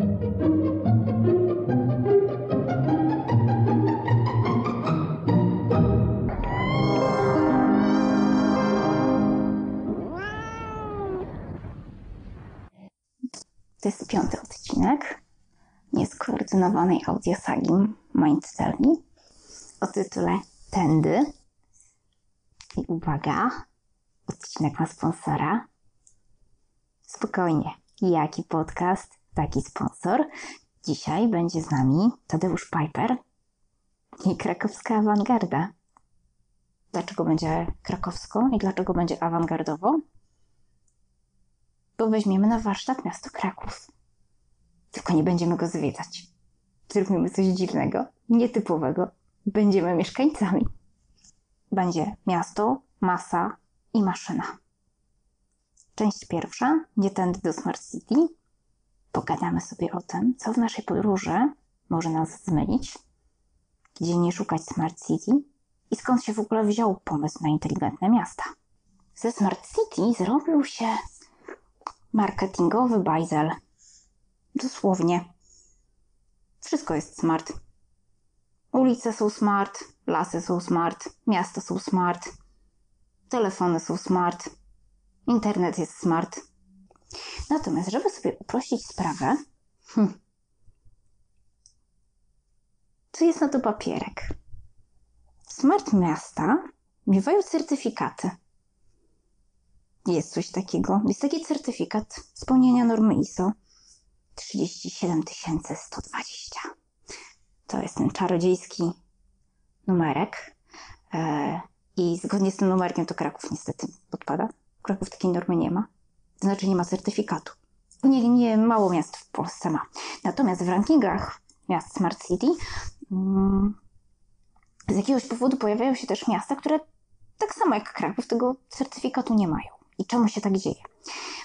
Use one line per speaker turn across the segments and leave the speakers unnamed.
To jest piąty odcinek nieskoordynowanej audiosagi Mindtelli o tytule Tędy. I uwaga, odcinek ma sponsora. Spokojnie, jaki podcast, taki sponsor. Dzisiaj będzie z nami Tadeusz Piper i krakowska awangarda. Dlaczego będzie krakowsko i dlaczego będzie awangardowo? Bo weźmiemy na warsztat miasto Kraków. Tylko nie będziemy go zwiedzać. Zrobimy coś dziwnego, nietypowego. Będziemy mieszkańcami. Będzie miasto, masa i maszyna. Część pierwsza, nie tędy do Smart City. Pogadamy sobie o tym, co w naszej podróży może nas zmylić, gdzie nie szukać Smart City i skąd się w ogóle wziął pomysł na inteligentne miasta. Ze Smart City zrobił się marketingowy bajzel. Dosłownie. Wszystko jest smart. Ulice są smart, lasy są smart, miasta są smart, telefony są smart, internet jest smart. Natomiast, żeby sobie uprościć sprawę, hmm, to jest na to papierek. Smart miasta miewają certyfikaty. Jest coś takiego. Jest taki certyfikat spełnienia normy ISO 37120. To jest ten czarodziejski numerek. E, I zgodnie z tym numerkiem to Kraków niestety podpada. Kraków takiej normy nie ma. To znaczy nie ma certyfikatu. Nie, nie mało miast w Polsce ma. Natomiast w rankingach miast Smart City mm, z jakiegoś powodu pojawiają się też miasta, które tak samo jak Kraków tego certyfikatu nie mają. I czemu się tak dzieje?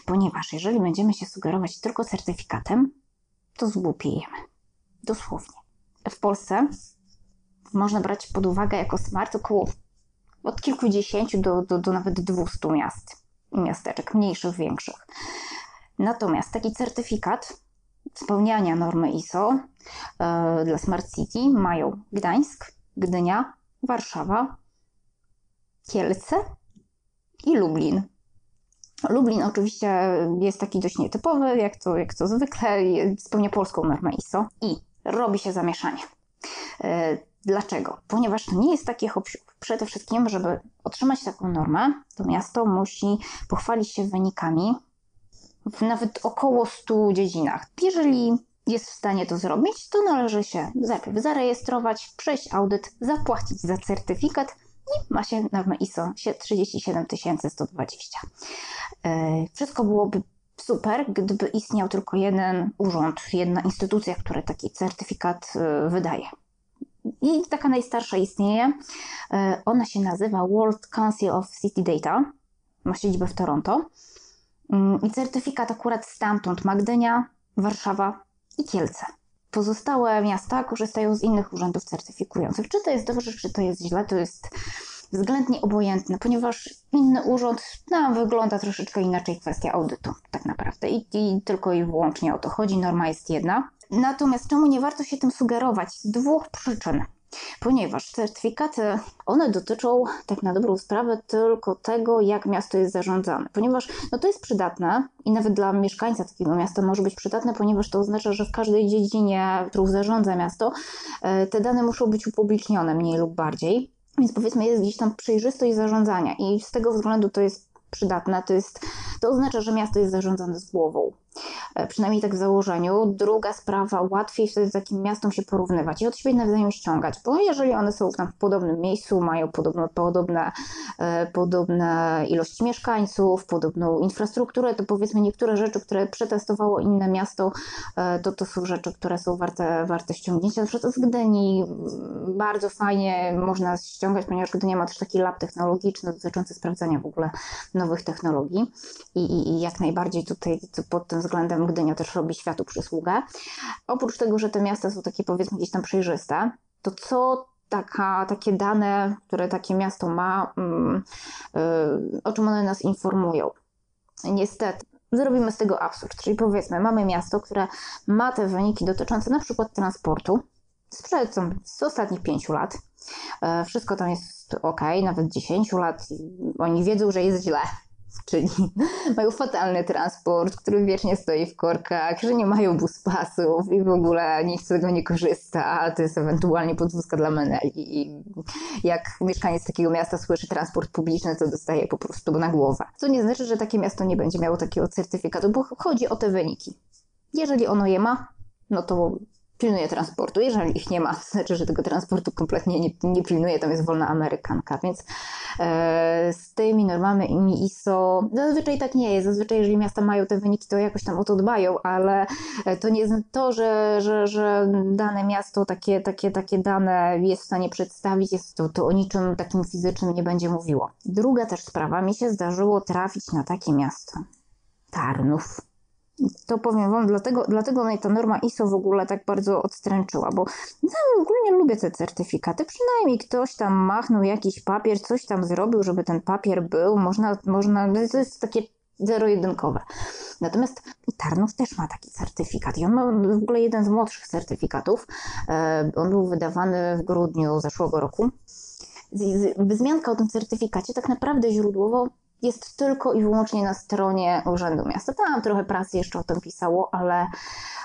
Ponieważ jeżeli będziemy się sugerować tylko certyfikatem, to zgłupiejemy. Dosłownie. W Polsce można brać pod uwagę jako smart około od kilkudziesięciu do, do, do nawet dwustu miast i miasteczek, mniejszych, większych. Natomiast taki certyfikat spełniania normy ISO yy, dla Smart City mają Gdańsk, Gdynia, Warszawa, Kielce i Lublin. Lublin oczywiście jest taki dość nietypowy, jak to, jak to zwykle, spełnia polską normę ISO i robi się zamieszanie. Dlaczego? Ponieważ to nie jest takie hop Przede wszystkim, żeby otrzymać taką normę, to miasto musi pochwalić się wynikami w nawet około 100 dziedzinach. Jeżeli jest w stanie to zrobić, to należy się najpierw zarejestrować, przejść audyt, zapłacić za certyfikat i ma się normę ISO 37120. Wszystko byłoby super, gdyby istniał tylko jeden urząd, jedna instytucja, która taki certyfikat e, wydaje. I taka najstarsza istnieje. E, ona się nazywa World Council of City Data. Ma siedzibę w Toronto. Mm, I certyfikat akurat stamtąd Magdynia, Warszawa i Kielce. Pozostałe miasta korzystają z innych urzędów certyfikujących. Czy to jest dobrze, czy to jest źle, to jest względnie obojętne, ponieważ inny urząd nam wygląda troszeczkę inaczej kwestia audytu, tak naprawdę. I, I, tylko i wyłącznie o to chodzi, norma jest jedna. Natomiast czemu nie warto się tym sugerować? Z dwóch przyczyn ponieważ certyfikaty, one dotyczą tak na dobrą sprawę tylko tego, jak miasto jest zarządzane. Ponieważ no to jest przydatne i nawet dla mieszkańca takiego miasta może być przydatne, ponieważ to oznacza, że w każdej dziedzinie, którą zarządza miasto, e, te dane muszą być upublicznione mniej lub bardziej. Więc powiedzmy jest gdzieś tam przejrzystość zarządzania i z tego względu to jest przydatne. To, jest, to oznacza, że miasto jest zarządzane z głową. E, przynajmniej tak w założeniu. Druga sprawa, łatwiej wtedy takim miastom się porównywać i od siebie nawzajem ściągać, bo jeżeli one są tam w podobnym miejscu, mają podobno, podobne, e, podobne ilości mieszkańców, podobną infrastrukturę, to powiedzmy niektóre rzeczy, które przetestowało inne miasto, e, to to są rzeczy, które są warte, warte ściągnięcia. Na przykład z Gdyni bardzo fajnie można ściągać, ponieważ Gdynia ma też taki lab technologiczny dotyczący sprawdzania w ogóle nowych technologii i, i, i jak najbardziej tutaj pod tym względem Gdynia też robi światu przysługę. Oprócz tego, że te miasta są takie powiedzmy gdzieś tam przejrzyste, to co taka, takie dane, które takie miasto ma, yy, o czym one nas informują? Niestety, zrobimy z tego absurd. Czyli powiedzmy, mamy miasto, które ma te wyniki dotyczące na przykład transportu sprzed z ostatnich pięciu lat. E, wszystko tam jest ok, nawet 10 lat. Oni wiedzą, że jest źle czyli mają fatalny transport, który wiecznie stoi w korkach, że nie mają buspasów i w ogóle nikt z tego nie korzysta, to jest ewentualnie podwózka dla meneli. I jak mieszkaniec takiego miasta słyszy transport publiczny, to dostaje po prostu na głowę. Co nie znaczy, że takie miasto nie będzie miało takiego certyfikatu, bo chodzi o te wyniki. Jeżeli ono je ma, no to pilnuje transportu. Jeżeli ich nie ma, to znaczy, że tego transportu kompletnie nie, nie pilnuje, tam jest wolna amerykanka, więc e, z tymi normami ISO zazwyczaj tak nie jest. Zazwyczaj, jeżeli miasta mają te wyniki, to jakoś tam o to dbają, ale e, to nie jest to, że, że, że dane miasto takie, takie, takie dane jest w stanie przedstawić, jest to, to o niczym takim fizycznym nie będzie mówiło. Druga też sprawa, mi się zdarzyło trafić na takie miasto. Tarnów to powiem Wam, dlatego, dlatego mnie ta norma ISO w ogóle tak bardzo odstręczyła, bo ja ogólnie lubię te certyfikaty. Przynajmniej ktoś tam machnął jakiś papier, coś tam zrobił, żeby ten papier był. Można, można to jest takie zero-jedynkowe. Natomiast Tarnów też ma taki certyfikat i on ma w ogóle jeden z młodszych certyfikatów. E, on był wydawany w grudniu zeszłego roku. Wzmianka o tym certyfikacie tak naprawdę źródłowo jest tylko i wyłącznie na stronie Urzędu Miasta. Tam trochę prasy jeszcze o tym pisało, ale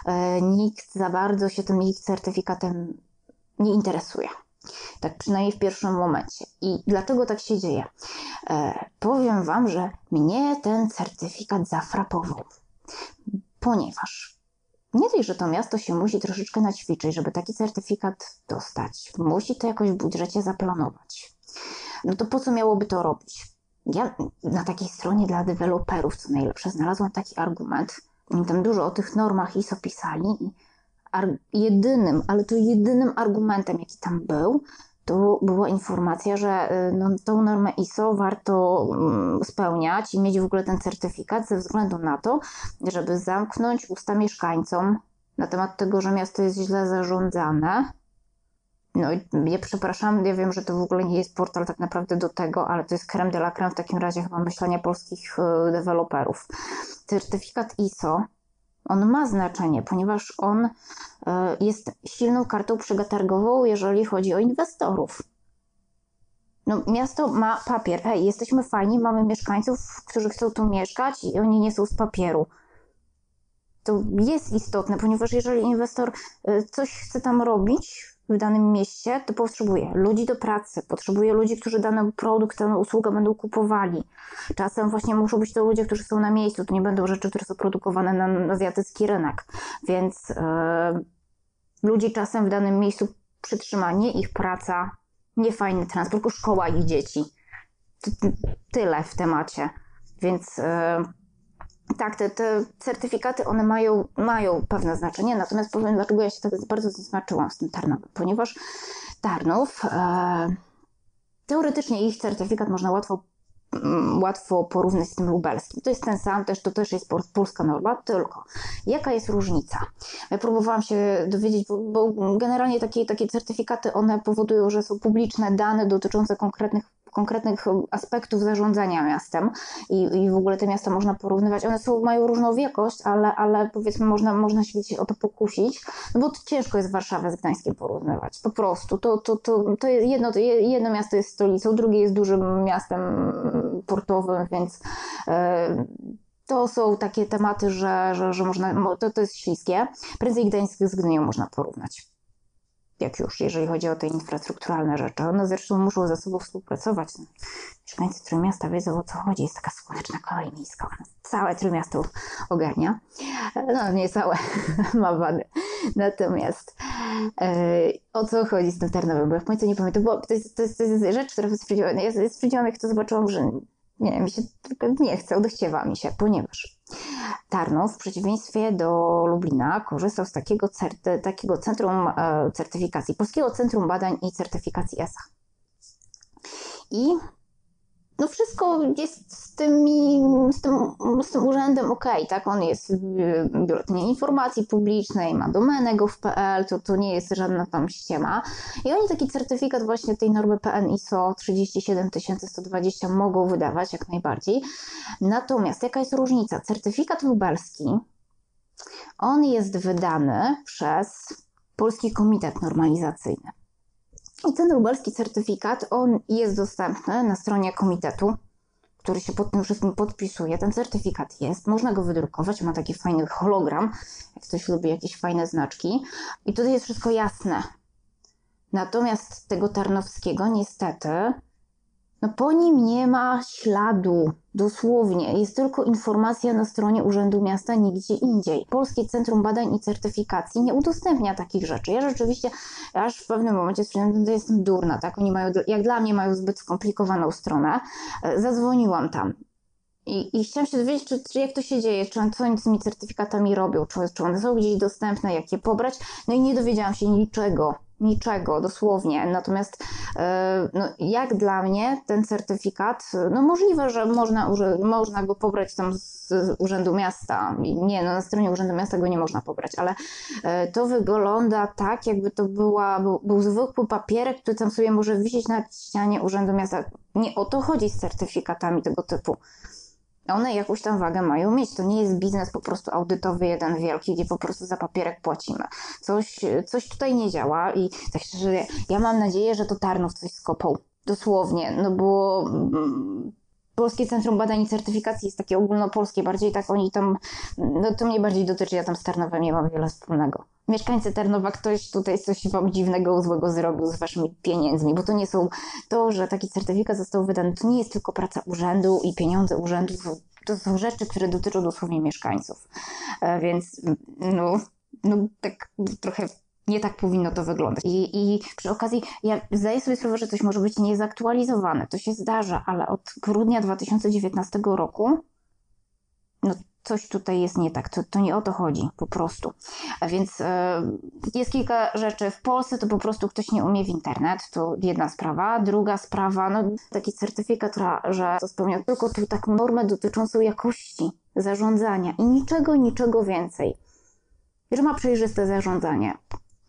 e, nikt za bardzo się tym ich certyfikatem nie interesuje. Tak przynajmniej w pierwszym momencie. I dlaczego tak się dzieje? E, powiem Wam, że mnie ten certyfikat zafrapował, ponieważ nie dość, że to miasto się musi troszeczkę naćwiczyć, żeby taki certyfikat dostać, musi to jakoś w budżecie zaplanować. No to po co miałoby to robić? Ja na takiej stronie dla deweloperów, co najlepsze, znalazłam taki argument. Oni tam dużo o tych normach ISO pisali i jedynym, ale to jedynym argumentem, jaki tam był, to była informacja, że y, no, tą normę ISO warto mm, spełniać i mieć w ogóle ten certyfikat ze względu na to, żeby zamknąć usta mieszkańcom na temat tego, że miasto jest źle zarządzane no ja przepraszam, ja wiem, że to w ogóle nie jest portal tak naprawdę do tego, ale to jest creme de la creme w takim razie chyba myślenia polskich e, deweloperów. Certyfikat ISO, on ma znaczenie, ponieważ on e, jest silną kartą przetargową, jeżeli chodzi o inwestorów. No, miasto ma papier. Hej, jesteśmy fajni, mamy mieszkańców, którzy chcą tu mieszkać i oni nie są z papieru. To jest istotne, ponieważ jeżeli inwestor e, coś chce tam robić, w danym mieście, to potrzebuje ludzi do pracy, potrzebuje ludzi, którzy dany produkt, daną usługę będą kupowali. Czasem właśnie muszą być to ludzie, którzy są na miejscu, to nie będą rzeczy, które są produkowane na, azjatycki rynek. Więc yy, ludzi czasem w danym miejscu przytrzymanie, ich praca, niefajny transport, tylko szkoła ich dzieci. Tyle w temacie. Więc yy, tak, te, te, certyfikaty, one mają, mają pewne znaczenie, natomiast powiem, dlaczego ja się tak bardzo zaznaczyłam z tym Tarnowem, ponieważ Tarnów, e, teoretycznie ich certyfikat można łatwo, mm, łatwo porównać z tym lubelskim. To jest ten sam, też, to też jest polska norma, tylko jaka jest różnica? Ja próbowałam się dowiedzieć, bo, bo generalnie takie, takie certyfikaty, one powodują, że są publiczne dane dotyczące konkretnych konkretnych aspektów zarządzania miastem i, i w ogóle te miasta można porównywać. One są, mają różną wielkość, ale, ale powiedzmy można, można się o to pokusić, no bo ciężko jest Warszawę z Gdańskiem porównywać. Po prostu. To, to, to, to jedno, jedno miasto jest stolicą, drugie jest dużym miastem portowym, więc yy, to są takie tematy, że, że, że można, to, to jest śliskie. Prędzej Gdańsk z Gdynią można porównać jak już, jeżeli chodzi o te infrastrukturalne rzeczy. One zresztą muszą ze sobą współpracować. Mieszkańcy Trójmiasta wiedzą o co chodzi. Jest taka słoneczna kolej miejska. Całe Trójmiasto ogarnia. No nie całe, ma wady. Natomiast e, o co chodzi z tym Tarnowem? Bo ja w końcu nie pamiętam. Bo to jest, to jest, to jest rzecz, która stwierdziłam. Ja stwierdziłam, jak to zobaczyłam, że nie, mi się nie chce, odechciewa mi się, ponieważ Tarnów w przeciwieństwie do Lublina korzystał z takiego, certy, takiego centrum e, certyfikacji, Polskiego Centrum Badań i Certyfikacji ESA. I no wszystko jest z, tymi, z, tym, z tym urzędem ok, tak? On jest w Biuletynie Informacji Publicznej, ma domenę gov.pl, to, to nie jest żadna tam ściema. I oni taki certyfikat właśnie tej normy PN ISO 37120 mogą wydawać jak najbardziej. Natomiast jaka jest różnica? Certyfikat lubelski, on jest wydany przez Polski Komitet Normalizacyjny. I ten lubelski certyfikat, on jest dostępny na stronie komitetu, który się pod tym wszystkim podpisuje. Ten certyfikat jest, można go wydrukować, ma taki fajny hologram, jak ktoś lubi jakieś fajne znaczki. I tutaj jest wszystko jasne. Natomiast tego Tarnowskiego niestety no po nim nie ma śladu, dosłownie. Jest tylko informacja na stronie Urzędu Miasta, nigdzie indziej. Polskie Centrum Badań i Certyfikacji nie udostępnia takich rzeczy. Ja rzeczywiście aż w pewnym momencie stwierdziłam, że jestem durna, tak? Oni mają, jak dla mnie mają zbyt skomplikowaną stronę. E, zadzwoniłam tam. I, I chciałam się dowiedzieć, czy, czy jak to się dzieje, czy co oni z tymi certyfikatami robią, czy, czy one są gdzieś dostępne, jak je pobrać. No i nie dowiedziałam się niczego niczego, dosłownie. Natomiast e, no, jak dla mnie ten certyfikat, no możliwe, że można, można go pobrać tam z Urzędu Miasta. Nie, no na stronie Urzędu Miasta go nie można pobrać, ale e, to wygląda tak, jakby to była, był, był zwykły papierek, który tam sobie może wisieć na ścianie Urzędu Miasta. Nie o to chodzi z certyfikatami tego typu one jakąś tam wagę mają mieć. To nie jest biznes po prostu audytowy jeden wielki, gdzie po prostu za papierek płacimy. Coś, coś tutaj nie działa i tak szczerze, ja mam nadzieję, że to Tarnów coś skopał. Dosłownie, no bo mm, Polskie Centrum Badań i Certyfikacji jest takie ogólnopolskie, bardziej tak oni tam, no to mnie bardziej dotyczy, ja tam z Tarnowem nie mam wiele wspólnego. Mieszkańcy Tarnowa, ktoś tutaj coś wam dziwnego, złego zrobił z waszymi pieniędzmi, bo to nie są, to, że taki certyfikat został wydany, to nie jest tylko praca urzędu i pieniądze urzędu, to są rzeczy, które dotyczą dosłownie mieszkańców. E, więc no, no tak trochę nie tak powinno to wyglądać. I, I przy okazji, ja zdaję sobie sprawę, że coś może być niezaktualizowane. To się zdarza, ale od grudnia 2019 roku no, coś tutaj jest nie tak. To, to nie o to chodzi, po prostu. A więc e, jest kilka rzeczy. W Polsce to po prostu ktoś nie umie w internet, to jedna sprawa. Druga sprawa, no taki certyfikat, że to spełnia tylko tu taką normę dotyczącą jakości zarządzania i niczego, niczego więcej. Że ma przejrzyste zarządzanie.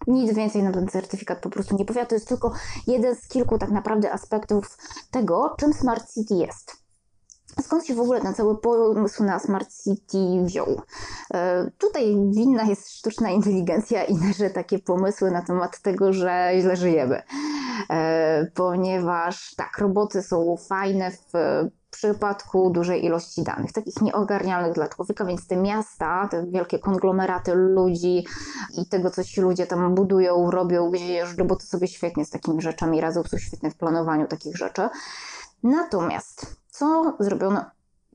Nic więcej na ten certyfikat po prostu nie powiada. To jest tylko jeden z kilku tak naprawdę aspektów tego, czym Smart City jest. Skąd się w ogóle ten cały pomysł na Smart City wziął? E, tutaj winna jest sztuczna inteligencja i nasze takie pomysły na temat tego, że źle żyjemy. E, ponieważ tak, roboty są fajne w przypadku dużej ilości danych, takich nieogarnialnych dla człowieka, więc te miasta, te wielkie konglomeraty ludzi i tego, co ci ludzie tam budują, robią, gdzie roboty sobie świetnie z takimi rzeczami radzą, są świetne w planowaniu takich rzeczy. Natomiast co zrobiono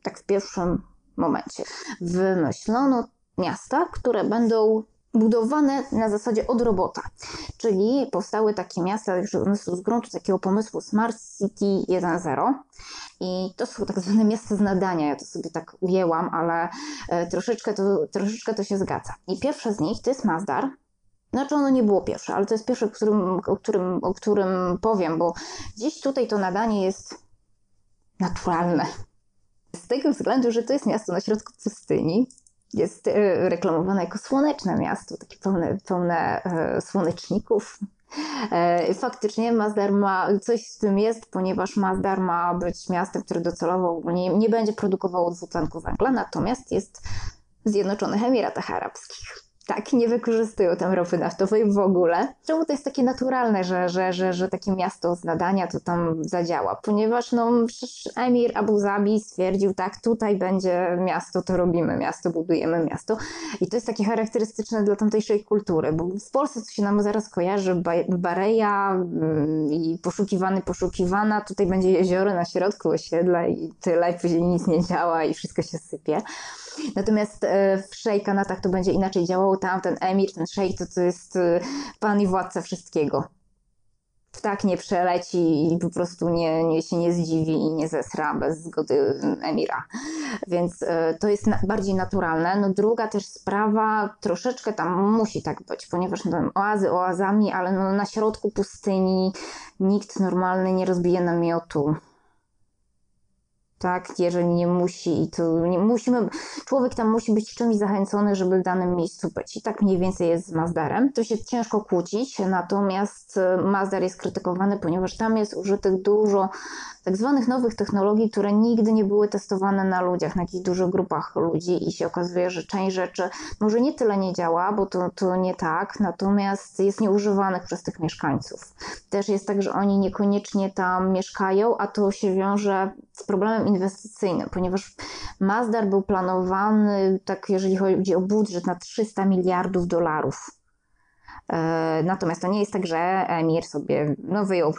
tak w pierwszym momencie? Wymyślono miasta, które będą budowane na zasadzie od robota. Czyli powstały takie miasta już z gruntu takiego pomysłu Smart City 1.0 i to są tak zwane miasta z nadania, ja to sobie tak ujęłam, ale e, troszeczkę to, troszeczkę to się zgadza. I pierwsze z nich to jest Mazdar, znaczy ono nie było pierwsze, ale to jest pierwsze, o którym, o którym, o którym powiem, bo gdzieś tutaj to nadanie jest naturalne. Z tego względu, że to jest miasto na środku pustyni, jest e, reklamowane jako słoneczne miasto, takie pełne, pełne e, słoneczników. E, faktycznie Mazdar ma, coś z tym jest, ponieważ Mazdar ma być miastem, które docelowo nie, nie będzie produkowało dwutlenku węgla, natomiast jest w Zjednoczonych Emiratach Arabskich tak nie wykorzystują tam ropy naftowej w ogóle. Czemu to jest takie naturalne, że, że, że, że takie miasto z nadania to tam zadziała? Ponieważ no, emir Abu Zabi stwierdził, tak, tutaj będzie miasto, to robimy miasto, budujemy miasto. I to jest takie charakterystyczne dla tamtejszej kultury, bo w Polsce to się nam zaraz kojarzy Bareja mm, i poszukiwany, poszukiwana, tutaj będzie jezioro na środku osiedla i tyle, i później nic nie działa i wszystko się sypie. Natomiast e, w szejkanatach to będzie inaczej działało. Tam ten emir, ten szejk to, to jest e, pan i władca wszystkiego. Ptak nie przeleci i po prostu nie, nie, się nie zdziwi i nie zesra bez zgody emira. Więc e, to jest na, bardziej naturalne. No druga też sprawa, troszeczkę tam musi tak być, ponieważ no, oazy oazami, ale no, na środku pustyni nikt normalny nie rozbije namiotu tak, jeżeli nie musi i to nie, musimy, człowiek tam musi być czymś zachęcony, żeby w danym miejscu być. I tak mniej więcej jest z Mazdarem. To się ciężko kłócić, natomiast e, Mazdar jest krytykowany, ponieważ tam jest użytych dużo tak zwanych nowych technologii, które nigdy nie były testowane na ludziach, na jakichś dużych grupach ludzi i się okazuje, że część rzeczy może nie tyle nie działa, bo to, to nie tak, natomiast jest nieużywanych przez tych mieszkańców. Też jest tak, że oni niekoniecznie tam mieszkają, a to się wiąże z problemem inwestycyjnym, ponieważ Mazdar był planowany, tak jeżeli chodzi o budżet, na 300 miliardów dolarów. E, natomiast to nie jest tak, że Emir sobie no, wyjął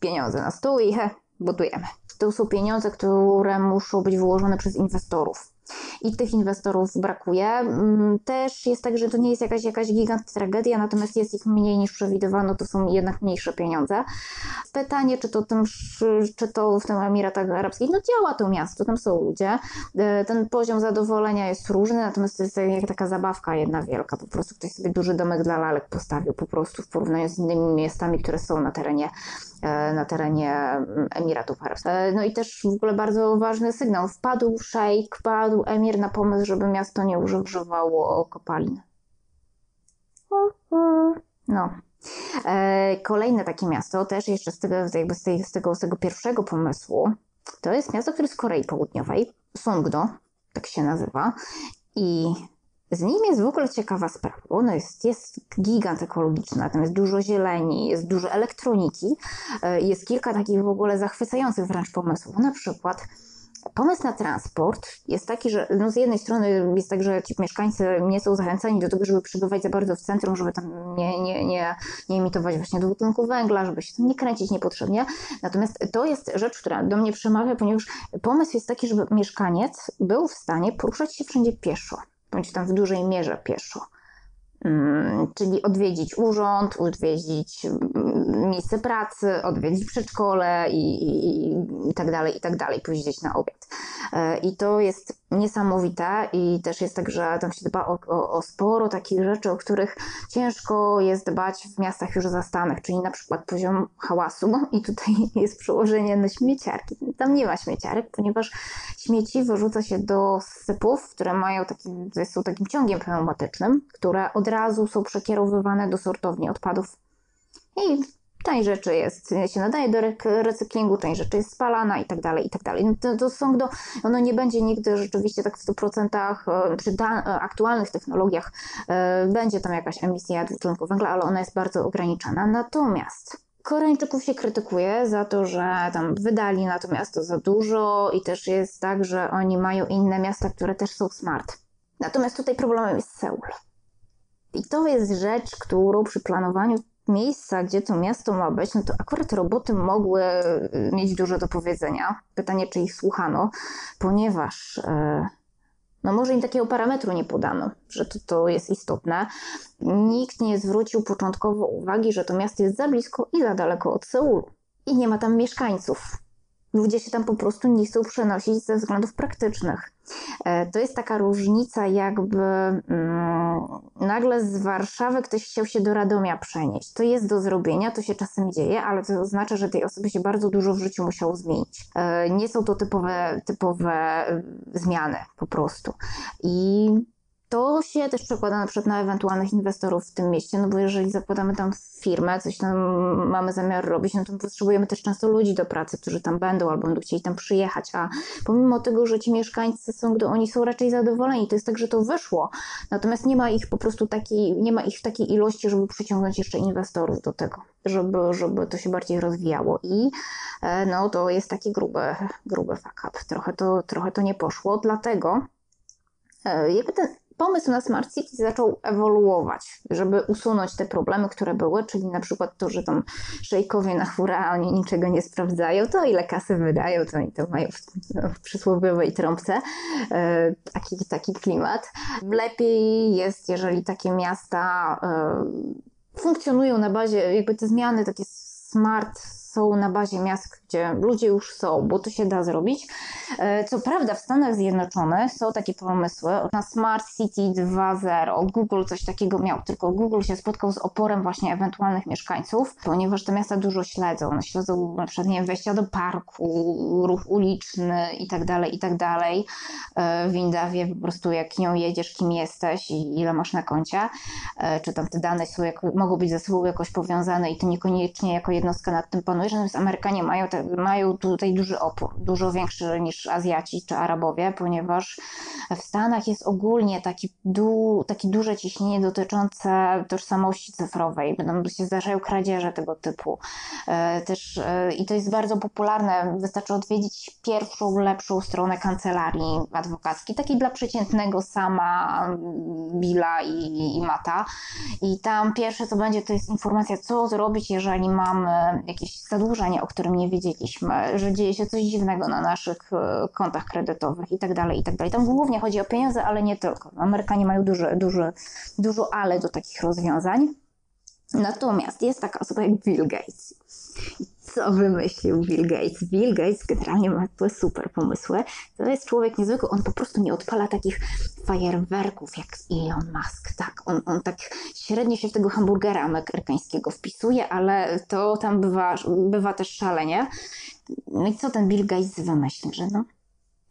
pieniądze na stół i he, budujemy. To są pieniądze, które muszą być wyłożone przez inwestorów i tych inwestorów brakuje. Mm, też jest tak, że to nie jest jakaś, jakaś tragedia, natomiast jest ich mniej niż przewidywano, to są jednak mniejsze pieniądze. Pytanie, czy to, tym, czy to w tym Emiratach Arabskich, no działa to miasto, tam są ludzie, e, ten poziom zadowolenia jest różny, natomiast to jest jak taka zabawka jedna wielka, po prostu ktoś sobie duży domek dla lalek postawił po prostu w porównaniu z innymi miastami, które są na terenie e, na terenie mm, Emiratów Arabskich. E, no i też w ogóle bardzo ważny sygnał. Wpadł szejk, wpadł wpadł emir na pomysł, żeby miasto nie używało kopalin. No. E, kolejne takie miasto, też jeszcze z tego, jakby z, tej, z, tego, z tego pierwszego pomysłu, to jest miasto, które jest w Korei Południowej, Songdo, tak się nazywa. I z nim jest w ogóle ciekawa sprawa, ono jest, jest gigant ekologiczny, tam jest dużo zieleni, jest dużo elektroniki, e, jest kilka takich w ogóle zachwycających wręcz pomysłów. Na przykład Pomysł na transport jest taki, że no z jednej strony jest tak, że ci mieszkańcy nie są zachęcani do tego, żeby przebywać za bardzo w centrum, żeby tam nie, nie, nie, nie emitować właśnie dwutlenku węgla, żeby się tam nie kręcić niepotrzebnie. Natomiast to jest rzecz, która do mnie przemawia, ponieważ pomysł jest taki, żeby mieszkaniec był w stanie poruszać się wszędzie pieszo, bądź tam w dużej mierze pieszo. Mm, czyli odwiedzić urząd, odwiedzić miejsce pracy, odwiedzić przedszkole i, i, i tak dalej, i tak dalej, pójść na obiad. E, I to jest niesamowite i też jest tak, że tam się dba o, o, o, sporo takich rzeczy, o których ciężko jest dbać w miastach już zastanych, czyli na przykład poziom hałasu i tutaj jest przełożenie na śmieciarki. Tam nie ma śmieciarek, ponieważ śmieci wyrzuca się do sypów, które mają taki, są takim ciągiem pneumatycznym, które od razu są przekierowywane do sortowni odpadów. I Część rzeczy jest, się nadaje do recyklingu, część rzeczy jest spalana i tak dalej, i tak dalej. No to, to są do, ono nie będzie nigdy rzeczywiście tak w 100% e, przy da, e, aktualnych technologiach e, będzie tam jakaś emisja dwutlenku węgla, ale ona jest bardzo ograniczona. Natomiast Koreańczyków się krytykuje za to, że tam wydali na to miasto za dużo i też jest tak, że oni mają inne miasta, które też są smart. Natomiast tutaj problemem jest Seul. I to jest rzecz, którą przy planowaniu miejsca, gdzie to miasto ma być, no to akurat roboty mogły y, mieć dużo do powiedzenia. Pytanie, czy ich słuchano, ponieważ y, no może im takiego parametru nie podano, że to, to jest istotne. Nikt nie zwrócił początkowo uwagi, że to miasto jest za blisko i za daleko od Seulu i nie ma tam mieszkańców ludzie się tam po prostu nie chcą przenosić ze względów praktycznych. E, to jest taka różnica, jakby mm, nagle z Warszawy ktoś chciał się do Radomia przenieść. To jest do zrobienia, to się czasem dzieje, ale to oznacza, że tej osoby się bardzo dużo w życiu musiało zmienić. E, nie są to typowe, typowe y, zmiany po prostu. I to się też przekłada na przykład na ewentualnych inwestorów w tym mieście, no bo jeżeli zakładamy tam firmę, coś tam mamy zamiar robić, no to potrzebujemy też często ludzi do pracy, którzy tam będą albo będą chcieli tam przyjechać, a pomimo tego, że ci mieszkańcy są, gdy oni są raczej zadowoleni, to jest tak, że to wyszło, natomiast nie ma ich po prostu takiej, nie ma ich w takiej ilości, żeby przyciągnąć jeszcze inwestorów do tego, żeby, żeby to się bardziej rozwijało. I e, no to jest taki gruby, gruby fuck up. Trochę to, trochę to nie poszło, dlatego e, jakby ten pomysł na Smart City zaczął ewoluować, żeby usunąć te problemy, które były, czyli na przykład to, że tam szejkowie na hura, oni niczego nie sprawdzają, to ile kasy wydają, to oni to mają w, w przysłowiowej trąbce. E, taki, taki klimat. Lepiej jest, jeżeli takie miasta e, funkcjonują na bazie, jakby te zmiany takie smart są na bazie miast, gdzie ludzie już są, bo to się da zrobić. E, co prawda w Stanach Zjednoczonych są takie pomysły na Smart City 2.0. Google coś takiego miał, tylko Google się spotkał z oporem właśnie ewentualnych mieszkańców, ponieważ te miasta dużo śledzą. Śledzą na przykład nie wejścia do parku, ruch uliczny i tak dalej, i tak. E, Winda wie po prostu jak nią jedziesz, kim jesteś i ile masz na koncie, e, czy tam te dane są, jak, mogą być ze sobą jakoś powiązane i ty niekoniecznie jako jednostka nad tym panujesz, natomiast Amerykanie mają, te, mają tutaj duży opór, dużo większy niż Azjaci czy Arabowie, ponieważ w Stanach jest ogólnie taki, du, takie duże ciśnienie dotyczące tożsamości cyfrowej. Będą się zdarzają kradzieże tego typu. E, też, e, I to jest bardzo popularne. Wystarczy odwiedzić pierwszą, lepszą stronę kancelarii adwokackiej, takiej dla przeciętnego sama Billa i, i Mata. I tam pierwsze co będzie, to jest informacja, co zrobić, jeżeli mamy jakieś zadłużenie, o którym nie wiedzieliśmy, że dzieje się coś dziwnego na naszych e, kontach kredytowych i tak dalej, i tak. Tam głównie chodzi o pieniądze, ale nie tylko. Amerykanie mają duże, duże, dużo ale do takich rozwiązań. Natomiast jest taka osoba jak Bill Gates. I co wymyślił Bill Gates? Bill Gates generalnie ma super pomysły. To jest człowiek niezwykły. On po prostu nie odpala takich fajerwerków jak Elon Musk. Tak, on, on tak średnio się w tego hamburgera amerykańskiego wpisuje, ale to tam bywa, bywa też szalenie. No i co ten Bill Gates wymyślił? Że no,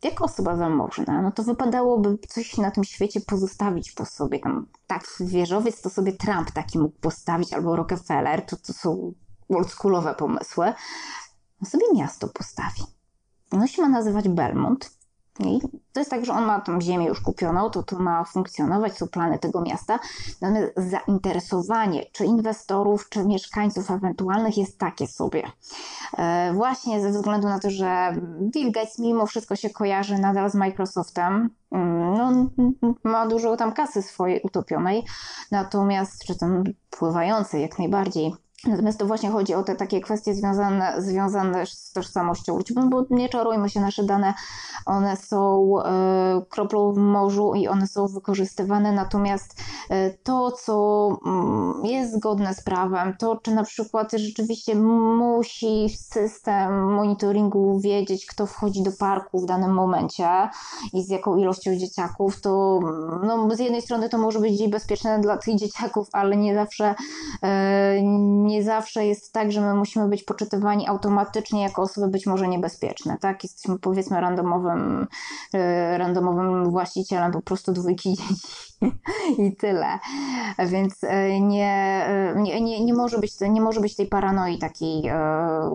jako osoba zamożna, no to wypadałoby coś na tym świecie pozostawić po sobie. Tam, tak, wieżowiec to sobie Trump taki mógł postawić, albo Rockefeller, to, to są oldschoolowe pomysły. No sobie miasto postawi. Ono się ma nazywać Belmont. I to jest tak, że on ma tą ziemię już kupioną, to to ma funkcjonować, są plany tego miasta. Natomiast zainteresowanie czy inwestorów, czy mieszkańców ewentualnych jest takie sobie. E, właśnie ze względu na to, że Bill Gates mimo wszystko się kojarzy nadal z Microsoftem, mm, no, ma dużo tam kasy swojej utopionej, natomiast, czy tam pływającej jak najbardziej, Natomiast to właśnie chodzi o te takie kwestie związane, związane z tożsamością ludzi, bo nie czarujmy się, nasze dane, one są e, kroplą w morzu i one są wykorzystywane, natomiast e, to, co mm, jest zgodne z prawem, to czy na przykład rzeczywiście musi system monitoringu wiedzieć, kto wchodzi do parku w danym momencie i z jaką ilością dzieciaków, to no, z jednej strony to może być bezpieczne dla tych dzieciaków, ale nie zawsze e, nie nie zawsze jest tak, że my musimy być poczytywani automatycznie jako osoby być może niebezpieczne, tak? Jesteśmy powiedzmy randomowym, e, randomowym właścicielem po prostu dwójki dzieci i tyle. Więc e, nie, e, nie, nie, nie, może być, nie może być tej paranoi takiej,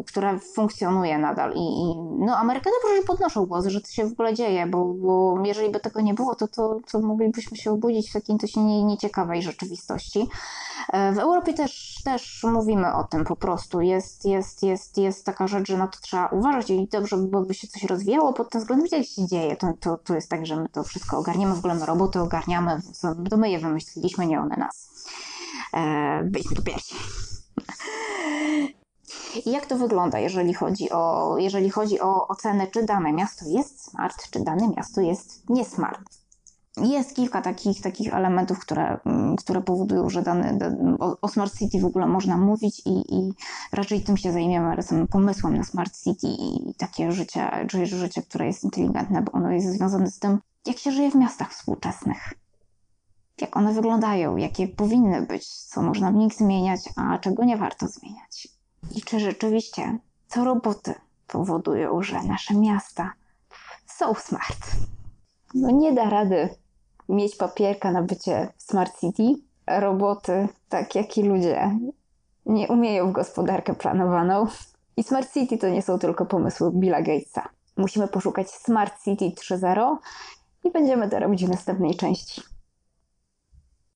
która funkcjonuje nadal. I, i no, Amerykanie proszę podnoszą głos, że to się w ogóle dzieje, bo, bo jeżeli by tego nie było, to, to, to moglibyśmy się obudzić w takiej się nie, nieciekawej rzeczywistości. W Europie też, też mówimy o tym po prostu. Jest, jest, jest, jest taka rzecz, że na to trzeba uważać i dobrze byłoby się coś rozwijało pod tym względem, jak się dzieje. To, to, to jest tak, że my to wszystko ogarniemy, w ogóle my roboty ogarniamy, to my je wymyśliliśmy, nie one nas. E, byliśmy tu pierwsi. I jak to wygląda, jeżeli chodzi o, jeżeli chodzi o ocenę, czy dane miasto jest smart, czy dane miasto jest niesmart? Jest kilka takich, takich elementów, które, mm, które powodują, że dany, o, Smart City w ogóle można mówić i, i raczej tym się zajmiemy, razem pomysłem na Smart City i takie życie, życie, które jest inteligentne, bo ono jest związane z tym, jak się żyje w miastach współczesnych. Jak one wyglądają, jakie powinny być, co można w nich zmieniać, a czego nie warto zmieniać. I czy rzeczywiście co roboty powodują, że nasze miasta są smart. No nie da rady mieć papierka na bycie Smart City. Roboty, tak jak i ludzie, nie umieją w gospodarkę planowaną. I Smart City to nie są tylko pomysły Billa Gatesa. Musimy poszukać Smart City 3.0 i będziemy to robić w następnej części.